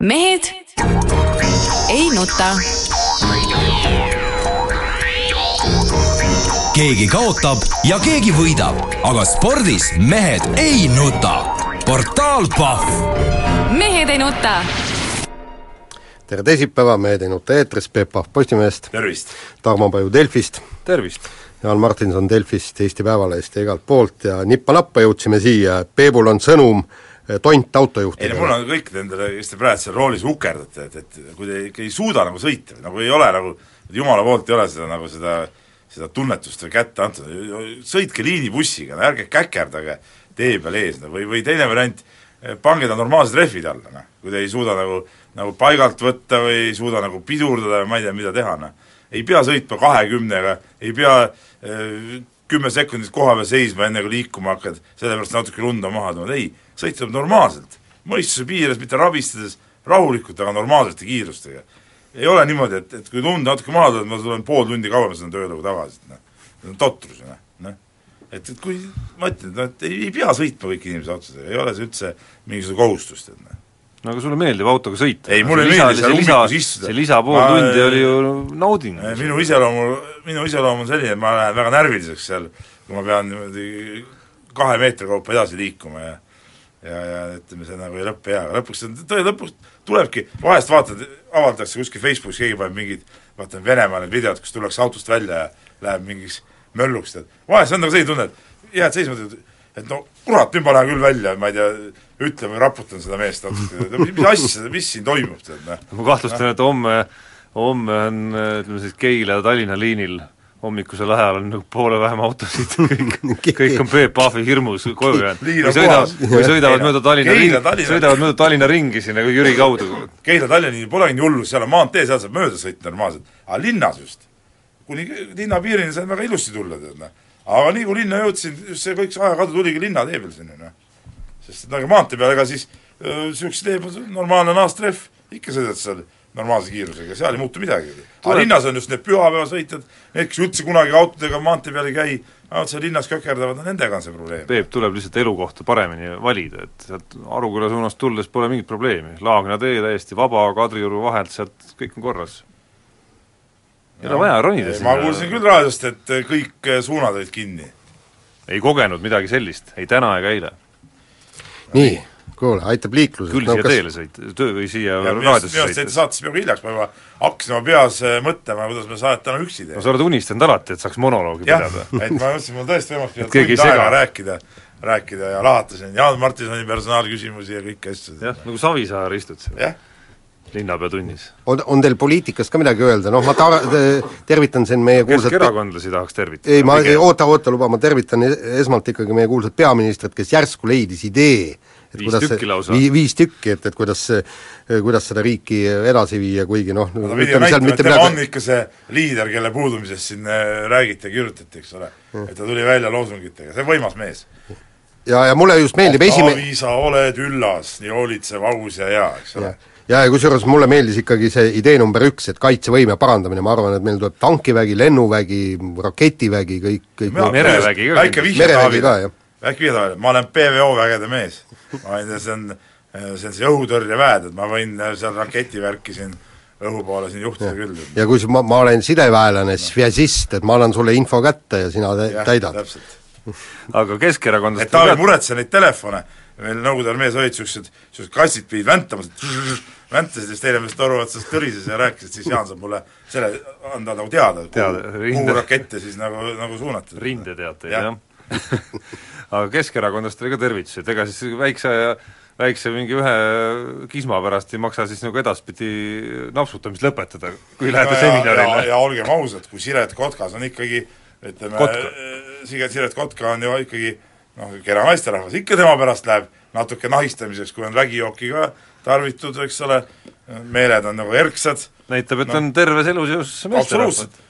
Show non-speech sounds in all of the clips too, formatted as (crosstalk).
mehed ei nuta. keegi kaotab ja keegi võidab, aga spordis mehed ei nuta. portaal Pahv. mehed ei nuta. tere teisipäeva, Mehed ei nuta eetris, Peep Pahv Postimehest, tervist! Tarmo Paju Delfist, tervist! Jaan Martinson Delfist, Eesti Päevalehest ja igalt poolt ja nippa-nappa jõudsime siia, Peebul on sõnum eh, tont ei no autojuhtidele. mul on kõik nendele, kes te praegu seal roolis ukerdate, et, et kui te ikka ei suuda nagu sõita nagu ei ole nagu, jumala poolt ei ole seda nagu seda seda tunnetust või kätte antud, sõitke liinibussiga, ärge käkerdage tee peal ees, või, või teine variant, pange ta normaalsed rehvid alla, noh. kui te ei suuda nagu, nagu paigalt võtta või ei suuda nagu pidurdada või ma ei tea, mida teha, noh. ei pea sõitma kahekümnega, ei pea äh, kümme sekundit koha peal seisma, enne kui liikuma hakkad, sellepärast natuke lund on maha tulnud, ei, sõita tuleb normaalselt. mõistuse piires, mitte rabistades, rahulikult, aga normaalsete kiirustega ei ole niimoodi, et, et kui tund natuke maha tuleb, ma tulen pool tundi kauem sõidan tööle kui tavaliselt, noh. see on totrus, noh, noh. et, et kui, ma ütlen, et noh, et ei, ei pea sõitma kõik inimesed otsusega, ei ole see üldse mingisugune kohustust, et noh. no aga sulle meeldib autoga sõita? ei, mulle ei meeldi seal ummikus istuda. see lisa pool ma, tundi oli ju nauding. minu iseloomu, minu iseloom on selline, et ma lähen väga närviliseks seal, kui ma pean niimoodi kahe meetri kaupa edasi liikuma ja ja, ja ütleme, see nagu ei lõppe hea, aga lõpuks, tõe lõpuks tulebki, vahest vaatad, avaldatakse kuskil Facebookis, keegi paneb mingid, vaatan Venemaa need videod, kus tullakse autost välja ja läheb mingiks mölluks, tead. vahest on nagu selline tunne, et jääd seisma, et no kurat, nüüd ma lähen küll välja, ma ei tea, ütlen või raputan seda meest natuke, mis asja, mis siin toimub, tead, noh. ma kahtlustan, et homme, homme on ütleme siis Keila ja Tallinna liinil hommikusel ajal on nagu poole vähem autosid, (laughs) kõik, kõik on Peep Pahvi hirmus koju jäänud. või sõidavad, või sõidavad mööda Tallinna ringi, sõidavad mööda Tallinna ringi siin nagu Jüri kaudu. Keila-Tallinna polegi nii hullu, seal on maantee, seal saab mööda sõita normaalselt, aga linnas just, kuni linna piirini saad väga ilusti tulla, tead noh. aga nii kui linna jõudsin, see kõik see ajakadu tuligi linnatee peal sinna, noh. sest nagu maantee peal, ega siis niisuguse tee peal normaalne naastrehv, ikka sõidad seal normaalse kiirusega, seal ei muutu midagi. aga linnas on just need pühapäevasõitjad, need, kes üldse kunagi autodega maantee peal ei käi, nad seal linnas kökerdavad, nendega on see probleem. Peep, tuleb lihtsalt elukohta paremini valida, et sealt Aruküla suunast tulles pole mingit probleemi, Laagna tee täiesti vaba Kadrioru vahelt, sealt kõik on korras. ei ole vaja ronida sinna. ma kuulsin küll raadiost, et kõik suunad olid kinni. ei kogenud midagi sellist, ei täna ega eile. nii kuule, aitab liikluses. küll no, siia kas... teele sõita, töö või siia raadiosse sõita. minu arust saates peaaegu hiljaks, ma juba hakkasin oma peas äh, mõtlema, kuidas me saadet täna üksi teeme. no sa oled unistanud alati, et saaks monoloogi jah, pidada. et ma mõtlesin, mul tõesti võimalik (laughs) pidada tund aega rääkida, rääkida ja lahatasin Jaan Martinsoni personaalküsimusi ja kõiki asju. jah, nagu Savisaar istud seal. jah linnapea tunnis. on, on teil poliitikast ka midagi öelda, noh ma ta-, tervitan siin meie kuulsat keskerakondlasi tahaks tervitada. ei, ma, oota, oota, luba, ma tervitan esmalt ikkagi meie kuulsat peaministrit, kes järsku leidis idee, et viis tükki lausa. vii-, viis tükki, et, et kuidas kuidas seda riiki edasi viia, kuigi noh no, väitma, et tema midagi... on ikka see liider, kelle puudumisest siin äh, räägiti ja kirjutati, eks ole. et ta tuli välja loosungitega, see on võimas mees. ja, ja mulle just meeldib oh, esime-... Taavi, sa oled üllas, nii hoolitsev, aus ja hea, eks ole. Ja, ja kusjuures mulle meeldis ikkagi see idee number üks, et kaitsevõime parandamine, ma arvan, et meil tuleb tankivägi, lennuvägi, raketivägi, kõik, kõik merevägi ka väike vihje Taavile, vihje Taavile, ma olen PVO vägede mees. ma võin, see on, see on see õhutõrjeväed, et ma võin seal raketivärki siin õhu poole siin juhtida küll. ja kui ma, ma olen sideväelane, svjasist, et ma annan sulle info kätte ja sina te, täidad. aga Keskerakondast et Taavi, muretse neid telefone, meil Nõukogude armees olid niisugused, niisugused kassid pidid väntama, väntasid ja siis teine mees toru otsas tõrises ja rääkis, et siis Jaan saab mulle selle, anda nagu teada, teada, kuhu, kuhu rakette siis nagu, nagu suunata. rindeteateid ja., jah (laughs) aga Keskerakondast oli ka tervitused, ega siis väikse väikse mingi ühe kisma pärast ei maksa siis nagu edaspidi napsutamist lõpetada, kui lähete seminarile. ja olgem ausad, kui Siret Kotkas on ikkagi ütleme, Siret, Siret Kotka on ju ikkagi noh, kena naisterahvas, ikka tema pärast läheb natuke nahistamiseks, kui on vägijooki ka tarvitud, eks ole, meeled on nagu erksad. näitab, et no, on terves elus jõus meesterahvad.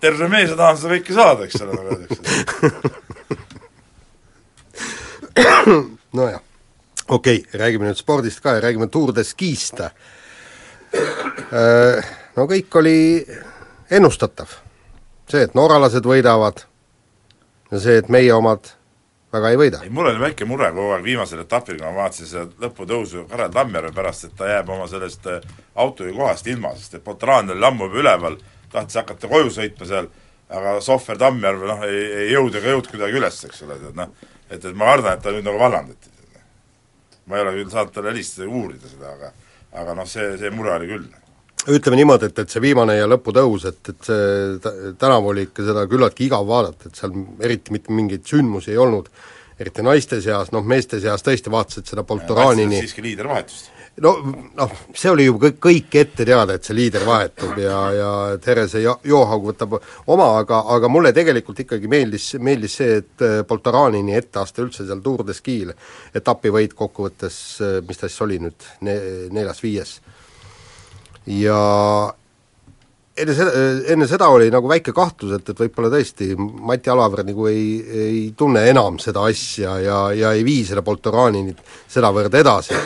terve mees ja tahan seda kõike saada, eks ole, nagu öeldakse (laughs) (coughs) nojah, okei okay,, räägime nüüd spordist ka ja räägime Tour de Ski'st. No kõik oli ennustatav. see, et norralased võidavad ja see, et meie omad väga ei võida. ei, mul oli väike mure kogu aeg viimasel etapil, kui ma vaatasin seda lõputõusu Karel Tammjärve pärast, et ta jääb oma sellest äh, autojuhikohast ilma, sest et Poltraan oli ammu juba üleval, tahtis hakata koju sõitma seal, aga Sohver Tammjärv noh, ei, ei jõudnud ega jõudnud kuidagi üles, eks ole, tead noh, et, et ma kardan, et ta nüüd nagu vallandati. ma ei ole küll saanud talle helistada ja uurida seda, aga aga noh, see, see mure oli küll ütleme niimoodi, et, et see viimane ja lõputõus, et, et see tänavu oli ikka seda küllaltki igav vaadata, et seal eriti mitte mingeid sündmusi ei olnud, eriti naiste seas, noh meeste seas tõesti vaatasid seda Poltoranini siiski liidervahetust. No noh, see oli ju kõik, kõik ette teada, et see liider vahetub ja, ja Therese Jo-, Johaug võtab oma, aga, aga mulle tegelikult ikkagi meeldis, meeldis see, et Poltoranini etteaste üldse seal Tour de Ski'l, etapivõit kokkuvõttes, mis ta siis oli nüüd, ne-, neljas-viies. Ja enne seda, enne seda oli nagu väike kahtlus, et, et võib-olla tõesti Mati Alaver nagu ei, ei tunne enam seda asja ja, ja ei vii seda Poltoranini sedavõrd edasi.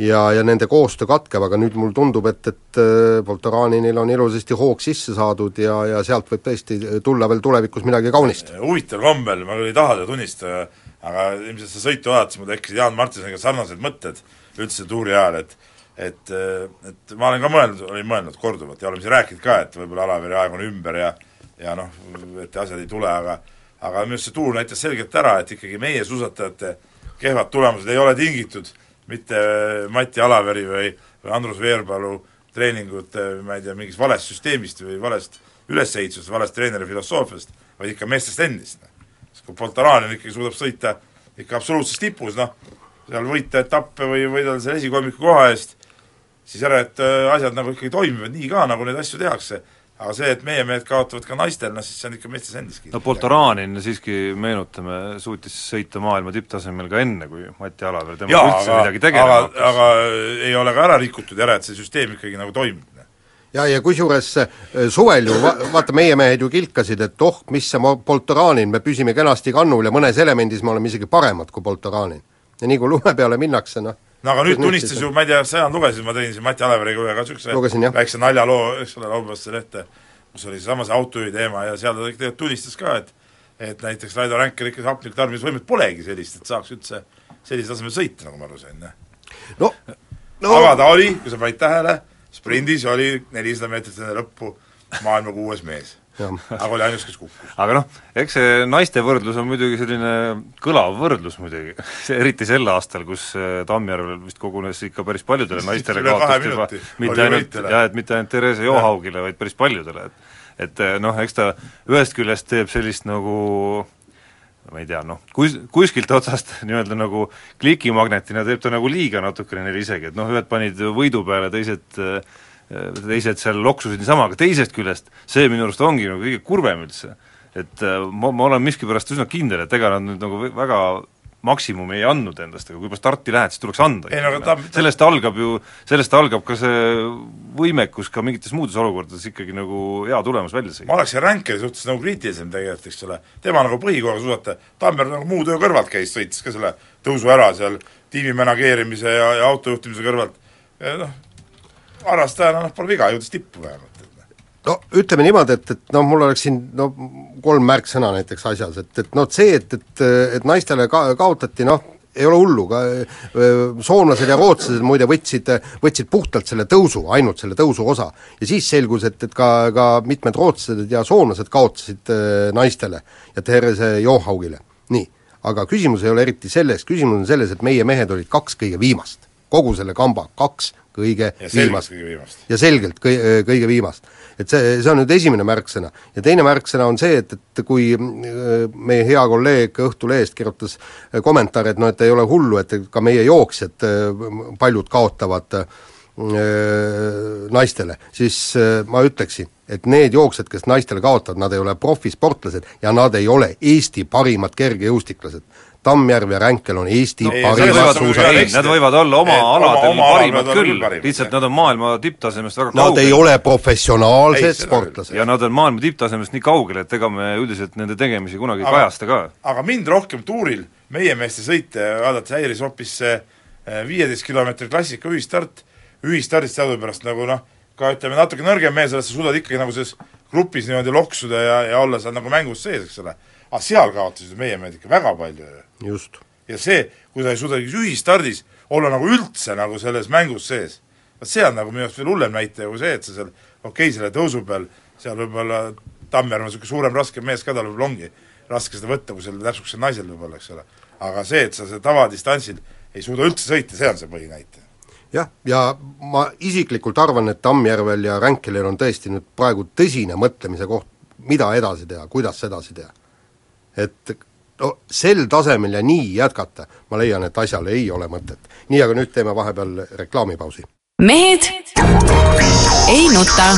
ja, ja nende koostöö katkeb, aga nüüd mulle tundub, et, et äh, Poltoraninil on ilusasti hoog sisse saadud ja, ja sealt võib tõesti tulla veel tulevikus midagi kaunist. huvitav kombel, ma küll ei taha seda tunnistada, aga ilmselt seda sõitu vaadates mul tekkisid Jaan Martinsoniga sarnased mõtted üldse tuuri ajal, et et, et ma olen ka mõelnud, olin mõelnud korduvalt ja oleme siin rääkinud ka, et võib-olla Alaveri aeg on ümber ja ja noh, et asjad ei tule, aga aga minu arust see tuur näitas selgelt ära, et ikkagi meie suusatajate kehvad tulemused ei ole tingitud mitte Mati Alaveri või, või Andrus Veerpalu treeningute, ma ei tea, mingist valest süsteemist või valest ülesehitusest, valest treeneri filosoofiast, vaid ikka meestest endist. sest kui Poltaranen ikkagi suudab sõita ikka absoluutses tipus, noh, seal võita etappe või võidelda selle esikolmiku koha eest, siis järelikult äh, asjad nagu ikkagi toimivad nii ka, nagu neid asju tehakse. aga see, et meie mehed kaotavad ka naistel, noh siis see on ikka meestes endiski. no Poltoranin siiski, meenutame, suutis sõita maailma tipptasemel ka enne, kui Mati Alaver temaga üldse aga, midagi tegelema aga, hakkas. aga ei ole ka ära rikutud, järelikult see süsteem ikkagi nagu toimib ja, ja kusjuures äh, suvel ju va-, vaata, meie mehed ju kilkasid, et oh, mis see mo-, Poltoranin, me püsime kenasti kannul ja mõnes elemendis me oleme isegi paremad kui Poltoranin. ja nii kui lume peale minnakse, noh no aga nüüd tunnistas ju, ma ei tea, sa Jaan lugesid, ma tõin siin Mati Aleveriga ühe ka niisuguse väikse naljaloo, eks ole, laupäevasesse lehte, kus oli seesama see autojuhi teema ja seal ta tegelikult tunnistas ka, et et näiteks Raido Ränkel ikka hapniku tarbimisvõimet polegi sellist, et saaks üldse sellisel tasemel sõita, nagu ma aru sain, jah. no, no aga ta oli, kui sa panid tähele, sprindis oli nelisada meetrit enne lõppu maailma kuues mees. Aga oli ainus, kes kukkus. aga noh, eks see naiste võrdlus on muidugi selline kõlav võrdlus muidugi, (laughs) eriti sel aastal, kus äh, Tammjärvel vist kogunes ikka päris paljudele naistele kaotust juba, mitte ainult, jah, et mitte ainult Therese Johaugile, vaid päris paljudele, et et äh, noh, eks ta ühest küljest teeb sellist nagu ma ei tea, noh, kus, kuskilt otsast (laughs) nii-öelda nagu klikimagnetina teeb ta nagu liiga natukene neile isegi, et noh, ühed panid võidu peale, teised äh, teised seal loksusid niisama, aga teisest küljest see minu arust ongi nagu kõige kurvem üldse. et äh, ma, ma olen miskipärast üsna kindel, et ega nad nüüd nagu väga maksimumi ei andnud endast, aga kui juba starti lähed, siis tuleks anda ta- sellest algab ju, sellest algab ka see võimekus ka mingites muudes olukordades ikkagi nagu hea tulemus välja ma sõita. oleks siin Ränkeri suhtes nagu kriitilisem tegelikult, eks ole, tema nagu põhikohaga suusataja, Tammjärv nagu muu töö kõrvalt käis, sõitis ka selle tõusu ära seal tiimi manageerimise ja, ja autojuhtimise kõrvalt, noh, harrastajana noh, pole viga, jõudis tippu vähemalt. no ütleme niimoodi, et, et noh, mul oleks siin no kolm märksõna näiteks asjas, et, et noh, see, et, et, et naistele ka-, kaotati, noh, ei ole hullu, ka soomlased ja rootslased muide võtsid, võtsid puhtalt selle tõusu, ainult selle tõusu osa. ja siis selgus, et, et ka, ka mitmed rootslased ja soomlased kaotasid naistele ja Therese Johaugile. nii, aga küsimus ei ole eriti selles, küsimus on selles, et meie mehed olid kaks kõige viimast. kogu selle kamba kaks kõige ja viimast ja selgelt kõi-, kõige viimast. et see, see on nüüd esimene märksõna. ja teine märksõna on see, et, et kui äh, meie hea kolleeg Õhtulehest kirjutas äh, kommentaare, et noh, et ei ole hullu, et ka meie jooksjad äh, paljud kaotavad naistele, siis ma ütleksin, et need jooksjad, kes naistele kaotavad, nad ei ole profisportlased ja nad ei ole Eesti parimad kergejõustiklased. Tammjärv ja Ränkel on Eesti Nad selles parimad ei, nad võivad olla oma oma- aladel oma alal parimad nad on küll parimad, lihtsalt nad on maailma tipptasemest väga Nad kaugel. ei ole professionaalsed Ei, sportlased. ja nad on maailma tipptasemest nii kaugel, et ega me üldiselt nende tegemisi kunagi ei Aga- kajasta ka. aga mind rohkem tuuril meie meeste sõite vaadates häiris hoopis see eh, viieteist kilomeetri klassika ühistart, ühistardist teadupärast nagu noh, ka ütleme, natuke nõrgem mees oled, sa suudad ikkagi nagu selles grupis niimoodi loksuda ja, ja olla seal nagu mängus sees, eks ole. Aga seal kaotasid meie mehed ikka väga palju ju. just. ja see, kui sa ei suuda ühistardis olla nagu üldse nagu selles mängus sees, vot see on nagu minu arust veel hullem näitaja kui see, et sa seal okei okay,, selle tõusu peal, seal võib-olla Tammjärv on niisugune suurem, raskem mees ka, tal võib-olla ongi raske seda võtta, kui sellel täpsusel naisel võib-olla, eks ole. aga see, et sa seal tavadistantsil ei suuda üldse sõita, see on see põhinäitaja jah, ja ma isiklikult arvan, et Tammjärvel ja Ränkelil on tõesti nüüd praegu tõsine mõtlemise koht, mida edasi teha, kuidas edasi teha. Et no sel tasemel ja nii jätkata, ma leian, et asjal ei ole mõtet. nii, aga nüüd teeme vahepeal reklaamipausi. mehed ei nuta.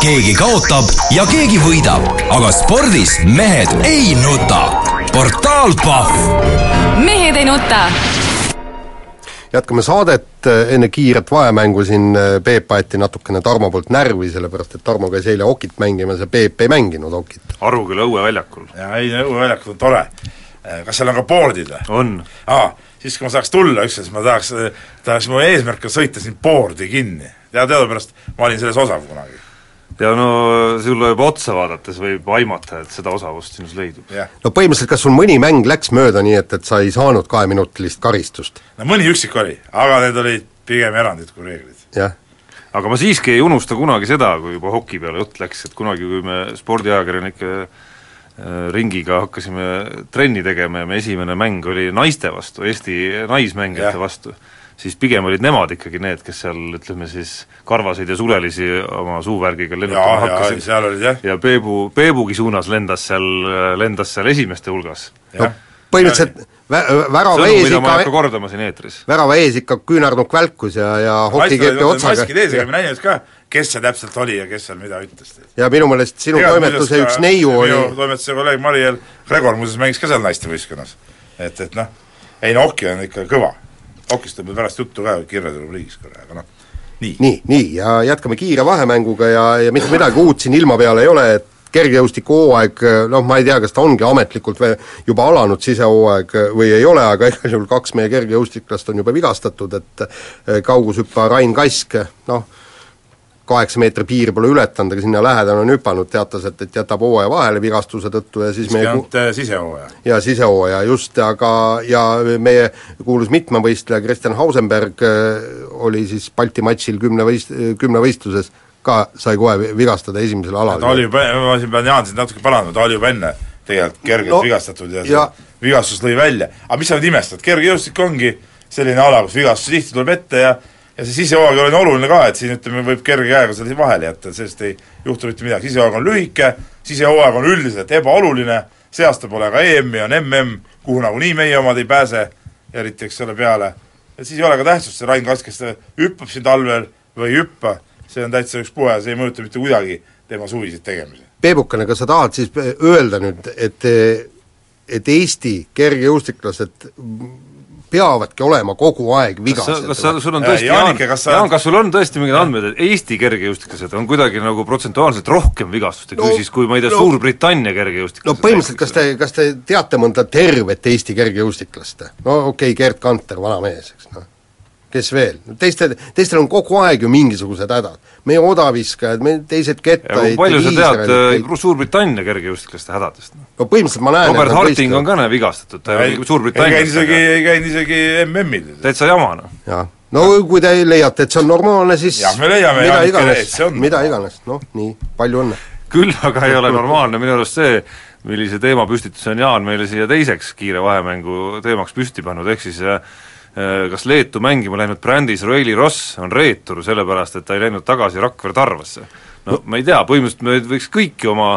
keegi kaotab ja keegi võidab, aga spordis mehed ei nuta. portaal Pahv mehed ei nuta. Jätkame saadet, enne kiiret vahemängu siin äh, Peep aeti natukene Tarmo poolt närvi, sellepärast et Tarmo käis eile okit mängimas ja Peep ei mänginud okit. Aruküla õueväljakul. jaa, ei, õueväljakul on tore. kas seal on ka board'id või? on. aa, siis kui ma saaks tulla ükskord, siis ma tahaks, tahaks, mu eesmärk on sõita siin board'i kinni. ja teadupärast ma olin selles osav kunagi. Ja no sulle juba otsa vaadates võib aimata, et seda osavust sinus leidub. jah. no põhimõtteliselt kas sul mõni mäng läks mööda nii, et, et sa ei saanud kaheminutilist karistust? no mõni üksik oli, aga need olid pigem erandid kui reeglid. jah. aga ma siiski ei unusta kunagi seda, kui juba hoki peale jutt läks, et kunagi, kui me spordiajakirjanike äh, ringiga hakkasime trenni tegema ja meie esimene mäng oli naiste vastu, Eesti naismängijate vastu, siis pigem olid nemad ikkagi need, kes seal ütleme siis karvaseid ja sulelisi oma suuvärgiga lennutama hakkasid seal olid jah, ja Peebu, Peebugi suunas lendas seal, lendas seal esimeste hulgas. no põhimõtteliselt vä-, värava ees mida ma ei hakka ikka, kordama siin eetris. värava ees ikka küünarnukk välkus ja, ja hokikepi otsaga maskid ees, ega me näinud ka, kes see täpselt oli ja kes seal mida ütles. ja minu meelest sinu toimetuse üks neiu oli minu toimetuse kolleeg Mariel Gregor muuseas mängis ka seal naistevõistkonnas. et, et noh, ei no Oki on ikka kõva. Okist on meil pärast juttu ka kirjade rubriigis korra, aga noh, nii. nii, nii, ja jätkame kiire vahemänguga ja, ja mitte midagi uut siin ilma peal ei ole, et kergejõustiku hooaeg, noh ma ei tea, kas ta ongi ametlikult või juba alanud sisehooaeg või ei ole, aga igal juhul kaks meie kergejõustiklast on juba vigastatud, et eh, kaugushüppaja Rain Kask, noh, kaheksa meetri piiri pole ületanud, aga sinna lähedale on hüpanud, teatas, et, et jätab hooaja vahele vigastuse tõttu ja siis meie ku- äh, sisehooaja. ja sisehooaja just, aga ja meie kuulus mitmevõistleja Kristjan Hausenberg äh, oli siis Balti matšil kümnevõist-, kümnevõistluses ka sai kohe vi- vigastada esimesel alal. ta oli juba, ma siin pean Jaan sind natuke parandama, ta oli juba enne tegelikult kergelt No, vigastatud ja, ja- ja vigastus lõi välja. aga mis sa nüüd imestad, kergejõustik ongi selline ala, kus vigastus tihti tuleb ette ja ja see sisehooaeg on oluline ka, et siin ütleme, võib kerge käega selle vahele jätta, sellest ei juhtu mitte midagi, sisehooaeg on lühike, sisehooaeg on üldiselt ebaoluline, see aasta pole ka EM-i, on MM, kuhu nagunii meie omad ei pääse, eriti eks ole peale, et siis ei ole ka tähtsust, see Rain Kask, kes hüppab siin talvel või ei hüppa, see on täitsa ükspuha ja see ei mõjuta mitte kuidagi tema suviseid tegemisi. Peebukene, kas sa tahad siis öelda nüüd, et et Eesti kergejõustiklased peavadki olema kogu aeg vigased? kas sa, sul on tõesti, Jaan, kas sa- Jaan, kas sul on tõesti mingid andmed, et Eesti kergejõustiklased on kuidagi nagu protsentuaalselt rohkem vigastustega No, no, siis kui ma ei tea no- no, Suurbritannia kergejõustiklased no põhimõtteliselt kas te, kas te teate mõnda tervet Eesti kergejõustiklast? no okei okay,, Gerd Kanter, vana mees, eks noh. Kes veel? teistel, teistel on kogu aeg ju mingisugused hädad. meie odaviskajad, me teised kettaid, palju sa tead äh, Suurbritannia kergejõustiklaste hädadest? no põhimõtteliselt ma näen Robert Harting on ka näe vigastatud, ta ei käinud Suurbritannias isegi, ei käinud isegi MM-il. täitsa jama noh. jah, no kui te leiate, et see on normaalne, siis Jah, me leiame, mida iganes et see on, mida iganes, noh nii, palju õnne. küll aga ei ole normaalne minu arust see, millise teemapüstituse on Jaan meile siia teiseks kiire vahemängu teemaks püsti pannud, ehk siis äh, kas Leetu mängima läinud brändis Roeli Ross on reetur, sellepärast et ta ei läinud tagasi Rakvere Tarvasse. no ma ei tea, põhimõtteliselt me võiks kõiki oma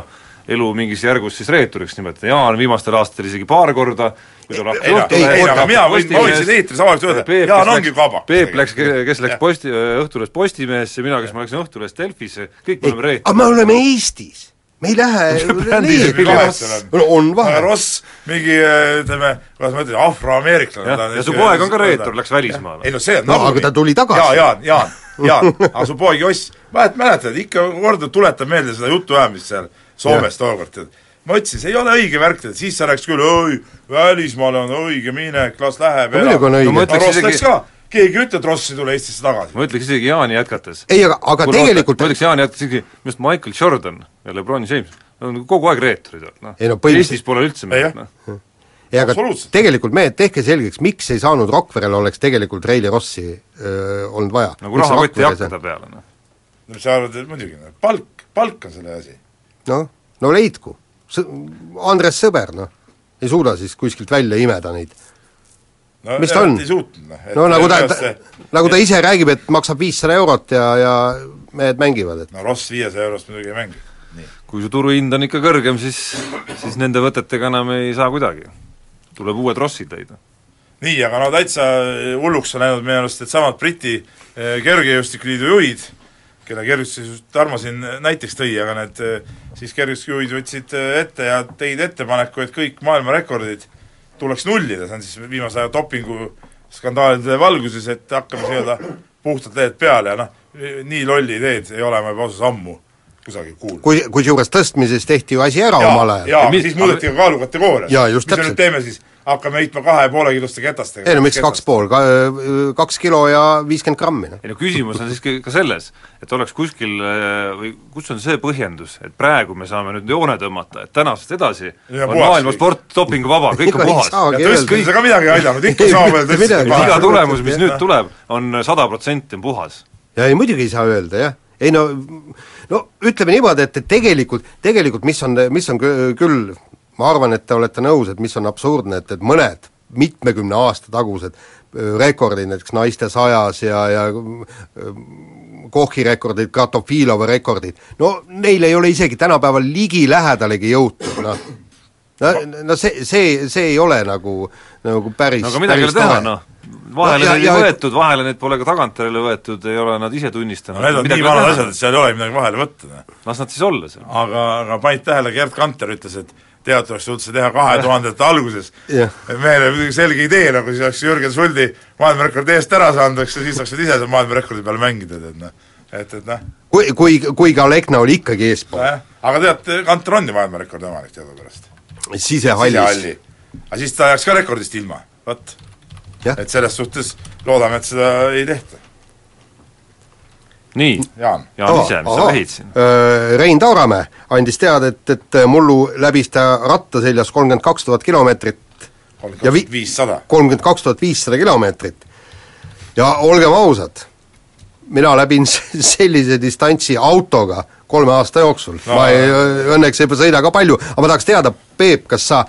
elu mingis järgus siis reeturiks nimetada, Jaan viimastel aastatel isegi paar korda, kui ta lahkus ei no, ei, ei, aga mina võin, ma võin siin eetris avalikult öelda, Jaan ongi kabak. Peep läks, kes läks posti, Õhtulehest Postimehesse, mina, kes ma läksin Õhtulehest Delfisse, kõik me oleme reeturid. aga me oleme Eestis, me ei lähe seal on. on vahe. Ross, mingi ütleme, kuidas ma ütlen, afroameeriklane jah, ja su poeg on ka reetur, läks välismaale ei. no see on No aga ta tuli tagasi. jaa, Jaan, Jaan, (laughs) Jaan, aga su poeg Joss, mäletad, mäletad, ikka kord tuletab meelde seda jutuajamist seal Soomes tookord, tead. ma ütlesin, see ei ole õige värk, tead, siis sa rääkisid küll, oi, välismaale on õige minek, las läheb No muidugi on õige. No ma aga ütleks Ross isegi- läks ka keegi ei ütle, et Ross ei tule Eestisse tagasi. ma ütleks isegi Jaani jätkates. ei, aga, aga Kuule, tegelikult ma ütleks Jaani jätkates isegi, minu arust Michael Jordan ja LeBron James on kogu aeg reeturid olnud, noh. Ei no põhimõtteliselt- Eestis pole üldse Ei, mehed, noh. ei, aga tegelikult mehed, tehke selgeks, miks ei saanud Rockverel oleks tegelikult Reili Rossi öö, olnud vaja. nagu rahakott ei hakka ta peale, noh. no sa arvad, et muidugi, noh, palk, palk on selle asi. noh, no leidku. Andres Sõber, noh, ei suuda siis kuskilt välja imeda neid. No Mis ta on? et ei suutnud, noh. no nagu ta, ta, nagu ta ise räägib, et maksab viissada eurot ja, ja mehed mängivad, et no Ross viiesaja eurost muidugi ei mängi. kui su turuhind on ikka kõrgem, siis, siis nende võtetega enam ei saa kuidagi. tuleb uued Rossid leida. nii, aga no täitsa hulluks on läinud minu arust needsamad Briti eh, kergejõustikuliidu juhid, kelle kergejõustikust Tarmo siin näiteks tõi, aga need eh, siis kergejõustikujuhid võtsid eh, ette ja tegid ettepaneku, et kõik maailmarekordid tuleks nullida, see on siis viimase aja dopinguskandaalide valguses, et hakkame nii-öelda puhtalt lehed peale ja noh, nii lolli ideed ei ole ma juba ausalt ammu kusagil kuulnud. kui, kusjuures tõstmises tehti ju asi ära jaa, omal ajal. jaa, Ja siis muudeti ka just mis me täpselt. nüüd teeme siis, hakkame heitma kahe ja poole kiloste ketastega? ei no miks kaks pool, ka-, kaks kilo ja viiskümmend grammi, noh. ei no küsimus on siiski ka selles, et oleks kuskil äh, või kus on see põhjendus, et praegu me saame nüüd joone tõmmata, et tänasest edasi Ja on maailma kõik. sport dopinguvaba, kõik on puhas. ja tõstmises öelda. ega midagi ei aidanud, ikka peal midagi. tõstis iga tulemus, mis nüüd tuleb, on sada protsenti on puhas. ja ei muidugi ei saa öelda, jah. Ei no, no ütleme niimoodi, et, et tegelikult, tegelikult mis on, mis on kü- küll, ma arvan, et te olete nõus, et mis on absurdne, et, et mõned mitmekümne aasta tagused öö, rekordid, näiteks naiste sajas ja, ja öö, Kochi rekordid, Kratofilovi rekordid, no neil ei ole isegi tänapäeval ligilähedalegi jõutud, noh. no, no see, see, see ei ole nagu, nagu päris no aga midagi ei ole teha, noh. vahele No ja- neid ei ja- võetud, vahele neid pole ka tagantjärele võetud, ei ole nad ise no tunnistanud. need on nii vanad asjad, et seal ei ole midagi vahele võtta, noh. las nad siis olla seal. aga, aga panid tähele, Gerd Kanter ütles, et teatri oleks tulnud see teha kahe tuhandete alguses. Et mehel oli muidugi selge idee, nagu siis oleks Jürgen Suldi maailmarekordi eest ära saanud, eks, ja siis saaksid ise seal maailmarekordi peal mängida, tead noh. et, et noh, kui, kui, kui ka Lekna oli ikkagi eespool, nojah, aga tead, Kanter on ju maailmarekordi omanik teadupärast. sisehallis. sisehalli. Aga siis ta jääks ka rekordist ilma, vot. Et selles suhtes loodame, et seda ei tehta. nii, Jaan. Jaan ise, mis sa vehid siin? Rein Taaramäe andis teada, et, et mullu läbis ta ratta seljas kolmkümmend kaks tuhat kilomeetrit, Ja vi- kolmkümmend kaks tuhat viissada kilomeetrit. ja olgem ausad, mina läbin (laughs) sellise distantsi autoga kolme aasta jooksul no., ma ei, õnneks ei sõida ka palju, aga ma tahaks teada, Peep, kas sa,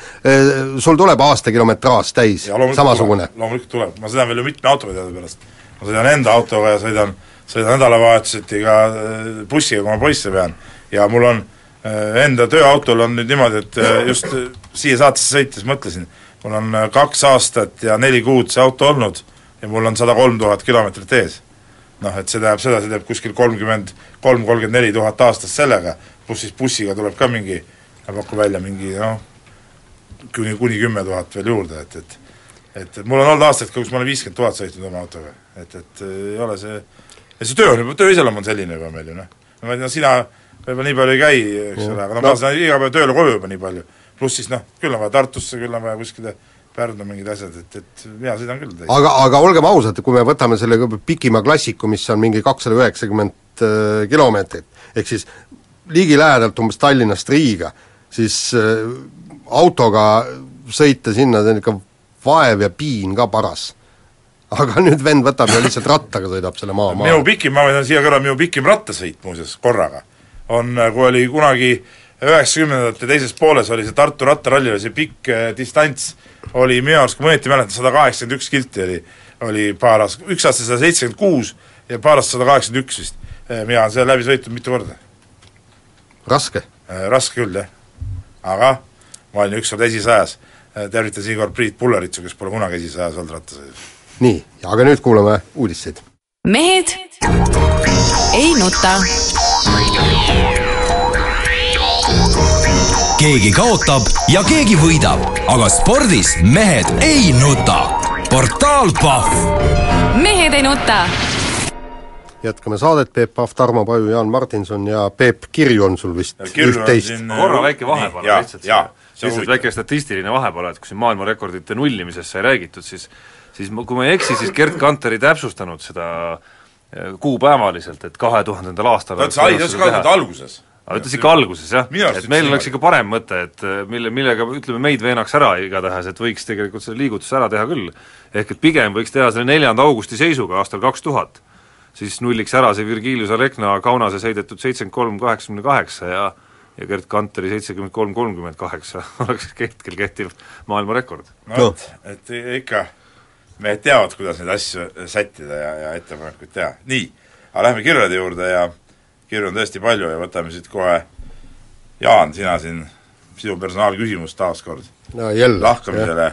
sul tuleb aastakilometraaž täis, samasugune? loomulikult tuleb, ma sõidan veel ju mitme autoga teadupärast. ma sõidan enda autoga ja sõidan, sõidan nädalavahetuseti ka äh, bussiga, kui ma poisse pean. ja mul on äh, enda tööautol on nüüd niimoodi, et just siia saatesse sõites mõtlesin, mul on kaks aastat ja neli kuud see auto olnud ja mul on sada kolm tuhat kilomeetrit ees. Noh, et see tähendab seda, see teeb kuskil kolmkümmend kolm, kolmkümmend neli tuhat aastas sellega, pluss siis bussiga tuleb ka mingi, ma pakun välja mingi noh, kuni, kuni kümme tuhat veel juurde, et, et et, et mul on olnud aastaid ka, kus ma olen viiskümmend tuhat sõitnud oma autoga, et, et ei ole see, ja see töö on juba, töö iseloom on selline juba meil ju noh. no ma ei tea, sina võib-olla nii palju ei käi, eks ole, aga no ma sõidan iga päev tööle koju juba nii palju. pluss siis noh, küll on vaja Tartusse, küll on vaja kuskile Pärnu mingid asjad, et, et mina sõidan küll täis. aga, aga olgem ausad, kui me võtame selle pikima klassiku, mis on mingi kakssada üheksakümmend äh, kilomeetrit, ehk siis ligilähedalt umbes Tallinnast Riiga, siis äh, autoga sõita sinna, see on ikka vaev ja piin ka paras. aga nüüd vend võtab ja lihtsalt rattaga sõidab selle maa minu maha. pikim, ma võin siia kõrvale, minu pikim rattasõit muuseas korraga on, kui oli kunagi üheksakümnendate teises pooles oli see Tartu rattaralli, oli see pikk eh, distants, oli minu arust, kui ma õieti mäletan, sada kaheksakümmend üks kilti oli, oli paar aastat, üks aasta sada seitsekümmend kuus ja paar aastat sada kaheksakümmend üks vist. mina olen selle läbi sõitnud mitu korda. raske. raske küll, jah. aga ma olin ükskord esisajas, tervitan siinkohal Priit Pulleritsu, kes pole kunagi esisajas olnud rattasõidus. nii, aga nüüd kuulame uudiseid. mehed ei nuta. Keegi kaotab ja keegi võidab, aga spordis mehed ei nuta. portaal Pahv mehed ei nuta. jätkame saadet, Peep Pahv, Tarmo Paju, Jaan Martinson ja Peep Kirju on sul vist üht-teist. korra väike vahepala jaa, lihtsalt, jaa, see on lihtsalt väike statistiline vahepala, et kui siin maailmarekordite nullimisest sai räägitud, siis siis ma, kui ma ei eksi, siis Gerd Kanter ei täpsustanud seda äh, kuupäevaliselt, et kahe tuhandendal aastal ta ütles, ta ütles kahe tuhande alguses. Aga ütles ikka alguses jah, et meil oleks ikka parem mõte, et äh, mille, millega ütleme, meid veenaks ära igatahes, et võiks tegelikult selle liigutuse ära teha küll. ehk et pigem võiks teha selle neljanda augusti seisuga aastal kaks tuhat, siis nulliks ära see Virgilius Alekna Kaunase sõidetud seitsekümmend kolm kaheksakümne kaheksa ja ja Gerd Kanteri seitsekümmend kolm kolmkümmend kaheksa (laughs) oleks hetkel kehtiv maailmarekord. no vot, et ikka mehed teavad, kuidas neid asju sättida ja, ja ettepanekuid teha. nii, aga lähme kirjade juurde ja kirju on tõesti palju ja võtame siit kohe Jaan, sina siin, sinu personaalküsimus taas kord no jälle. lahkamisele.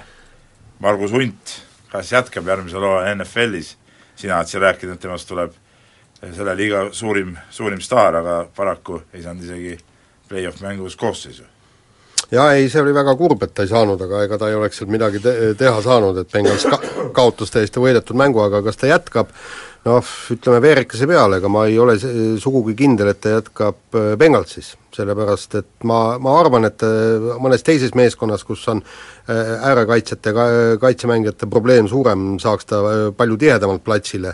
Margus Hunt, kas jätkab järgmise loo NFL-is? sina oled siin rääkinud, et temast tuleb selle liiga suurim, suurim staar, aga paraku ei saanud isegi play-off mängus koosseisu jaa, ei, see oli väga kurb, et ta ei saanud, aga ega ta ei oleks seal midagi te-, teha saanud, et Bengals ka-, kaotas täiesti võidetud mängu, aga kas ta jätkab, noh, ütleme veerikese peale, ega ma ei ole sugugi kindel, et ta jätkab äh, Bengalsis. sellepärast et ma, ma arvan, et äh, mõnes teises meeskonnas, kus on äh, äärekaitsjate, kaitsemängijate probleem suurem, saaks ta palju tihedamalt platsile,